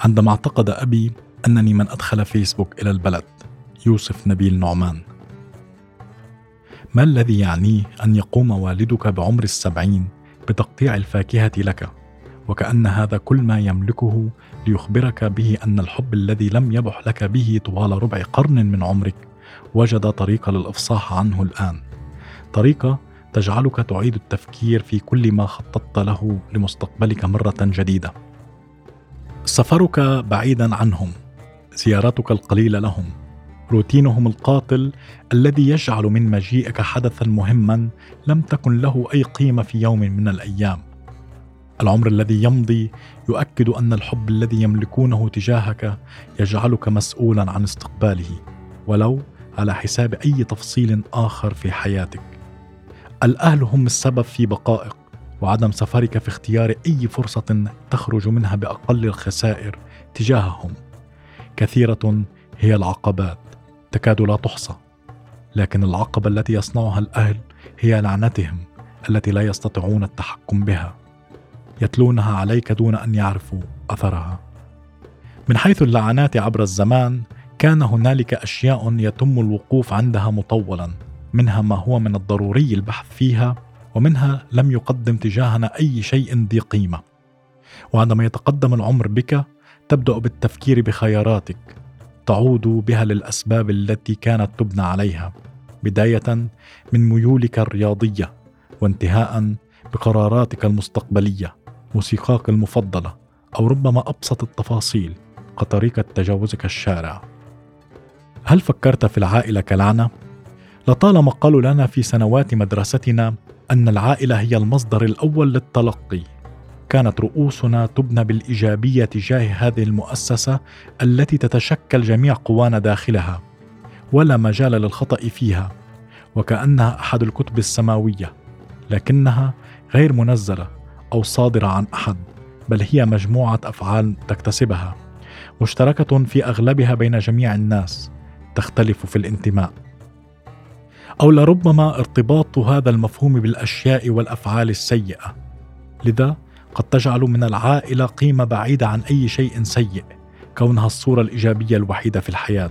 عندما اعتقد أبي أنني من أدخل فيسبوك إلى البلد يوسف نبيل نعمان. ما الذي يعنيه أن يقوم والدك بعمر السبعين بتقطيع الفاكهة لك وكأن هذا كل ما يملكه ليخبرك به أن الحب الذي لم يبح لك به طوال ربع قرن من عمرك وجد طريقة للإفصاح عنه الآن؟ طريقة تجعلك تعيد التفكير في كل ما خططت له لمستقبلك مرة جديدة. سفرك بعيدا عنهم زيارتك القليلة لهم روتينهم القاتل الذي يجعل من مجيئك حدثا مهما لم تكن له أي قيمة في يوم من الأيام. العمر الذي يمضي يؤكد أن الحب الذي يملكونه تجاهك يجعلك مسؤولا عن استقباله ولو على حساب أي تفصيل آخر في حياتك. الأهل هم السبب في بقائك. وعدم سفرك في اختيار أي فرصة تخرج منها بأقل الخسائر تجاههم. كثيرة هي العقبات تكاد لا تحصى لكن العقبة التي يصنعها الأهل هي لعنتهم التي لا يستطيعون التحكم بها. يتلونها عليك دون أن يعرفوا أثرها. من حيث اللعنات عبر الزمان كان هنالك أشياء يتم الوقوف عندها مطولا منها ما هو من الضروري البحث فيها ومنها لم يقدم تجاهنا أي شيء ذي قيمة. وعندما يتقدم العمر بك تبدأ بالتفكير بخياراتك. تعود بها للأسباب التي كانت تبنى عليها بداية من ميولك الرياضية وانتهاء بقراراتك المستقبلية موسيقاك المفضلة أو ربما أبسط التفاصيل كطريقة تجاوزك الشارع. هل فكرت في العائلة كلعنه لطالما قالوا لنا في سنوات مدرستنا أن العائلة هي المصدر الأول للتلقي. كانت رؤوسنا تبنى بالإيجابية تجاه هذه المؤسسة التي تتشكل جميع قوانا داخلها ولا مجال للخطأ فيها وكأنها أحد الكتب السماوية لكنها غير منزلة أو صادرة عن أحد بل هي مجموعة أفعال تكتسبها مشتركة في أغلبها بين جميع الناس تختلف في الانتماء. أو لربما ارتباط هذا المفهوم بالأشياء والأفعال السيئة. لذا قد تجعل من العائلة قيمة بعيدة عن أي شيء سيء كونها الصورة الإيجابية الوحيدة في الحياة.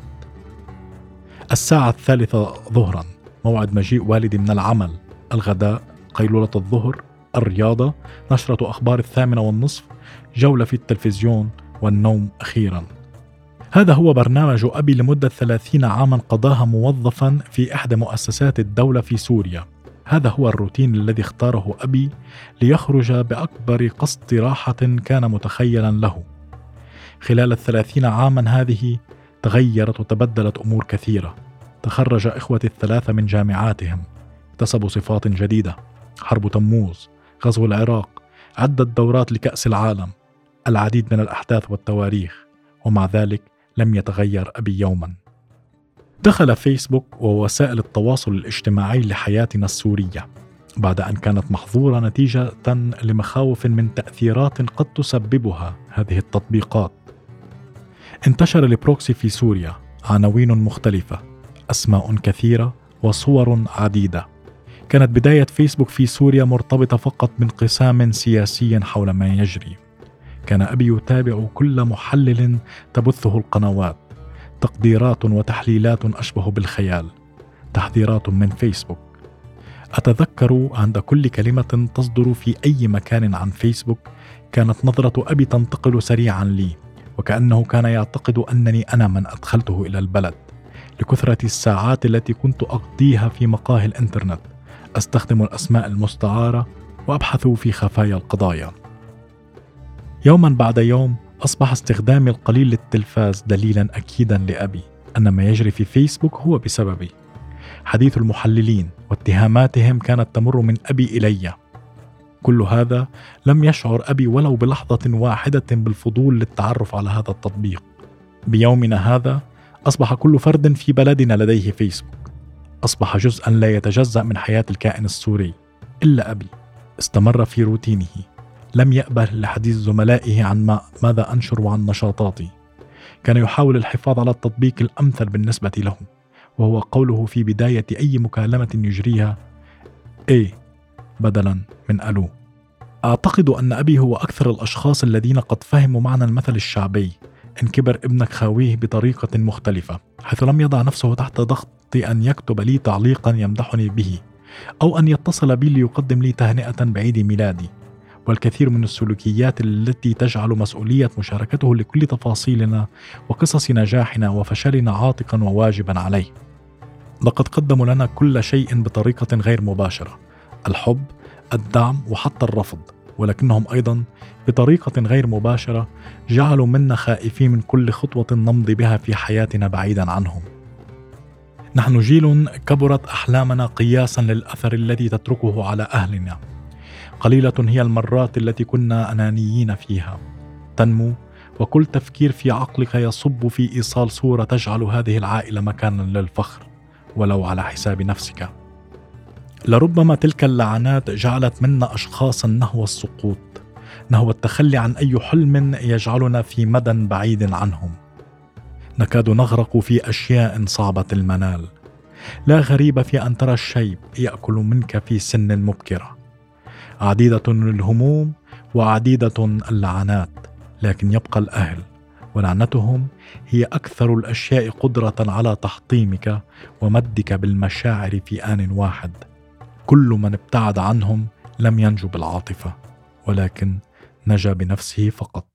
الساعة الثالثة ظهرا موعد مجيء والدي من العمل. الغداء قيلولة الظهر. الرياضة نشرة أخبار الثامنة والنصف. جولة في التلفزيون. والنوم أخيرا. هذا هو برنامج أبي لمدة ثلاثين عاما قضاها موظفا في إحدى مؤسسات الدولة في سوريا. هذا هو الروتين الذي اختاره أبي ليخرج بأكبر قسط راحة كان متخيلا له. خلال الثلاثين عاما هذه تغيرت وتبدلت أمور كثيرة. تخرج إخوتي الثلاثة من جامعاتهم. اكتسبوا صفات جديدة. حرب تموز غزو العراق عدة دورات لكأس العالم. العديد من الأحداث والتواريخ. ومع ذلك لم يتغير أبي يوما. دخل فيسبوك ووسائل التواصل الاجتماعي لحياتنا السورية بعد أن كانت محظورة نتيجة لمخاوف من تأثيرات قد تسببها هذه التطبيقات. انتشر البروكسي في سوريا عناوين مختلفة أسماء كثيرة وصور عديدة. كانت بداية فيسبوك في سوريا مرتبطة فقط بانقسام سياسي حول ما يجري. كان أبي يتابع كل محلل تبثه القنوات. تقديرات وتحليلات أشبه بالخيال. تحذيرات من فيسبوك. أتذكر عند كل كلمة تصدر في أي مكان عن فيسبوك كانت نظرة أبي تنتقل سريعا لي وكأنه كان يعتقد أنني أنا من أدخلته إلى البلد. لكثرة الساعات التي كنت أقضيها في مقاهي الإنترنت أستخدم الأسماء المستعارة وأبحث في خفايا القضايا. يوما بعد يوم أصبح استخدامي القليل للتلفاز دليلا أكيدا لأبي أن ما يجري في فيسبوك هو بسببي. حديث المحللين واتهاماتهم كانت تمر من أبي إلي. كل هذا لم يشعر أبي ولو بلحظة واحدة بالفضول للتعرف على هذا التطبيق. بيومنا هذا أصبح كل فرد في بلدنا لديه فيسبوك. أصبح جزءا لا يتجزأ من حياة الكائن السوري إلا أبي. استمر في روتينه. لم يأبه لحديث زملائه عن ما ماذا أنشر وعن نشاطاتي. كان يحاول الحفاظ على التطبيق الأمثل بالنسبة له وهو قوله في بداية أي مكالمة يجريها إيه بدلا من ألو. أعتقد أن أبي هو أكثر الأشخاص الذين قد فهموا معنى المثل الشعبي إن كبر ابنك خاويه بطريقة مختلفة حيث لم يضع نفسه تحت ضغط أن يكتب لي تعليقا يمدحني به أو أن يتصل بي ليقدم لي تهنئة بعيد ميلادي. والكثير من السلوكيات التي تجعل مسؤولية مشاركته لكل تفاصيلنا وقصص نجاحنا وفشلنا عاتقا وواجبا عليه. لقد قدموا لنا كل شيء بطريقة غير مباشرة، الحب، الدعم وحتى الرفض، ولكنهم أيضا بطريقة غير مباشرة جعلوا منا خائفين من كل خطوة نمضي بها في حياتنا بعيدا عنهم. نحن جيل كبرت أحلامنا قياسا للأثر الذي تتركه على أهلنا قليلة هي المرات التي كنا أنانيين فيها. تنمو وكل تفكير في عقلك يصب في إيصال صورة تجعل هذه العائلة مكانا للفخر ولو على حساب نفسك. لربما تلك اللعنات جعلت منا اشخاصا نهو السقوط نهو التخلي عن أي حلم يجعلنا في مدى بعيد عنهم. نكاد نغرق في أشياء صعبة المنال. لا غريب في أن ترى الشيب يأكل منك في سن مبكرة. عديدة الهموم وعديدة اللعنات لكن يبقى الأهل ولعنتهم هي أكثر الأشياء قدرة على تحطيمك ومدك بالمشاعر في آن واحد. كل من ابتعد عنهم لم ينجو بالعاطفة ولكن نجا بنفسه فقط.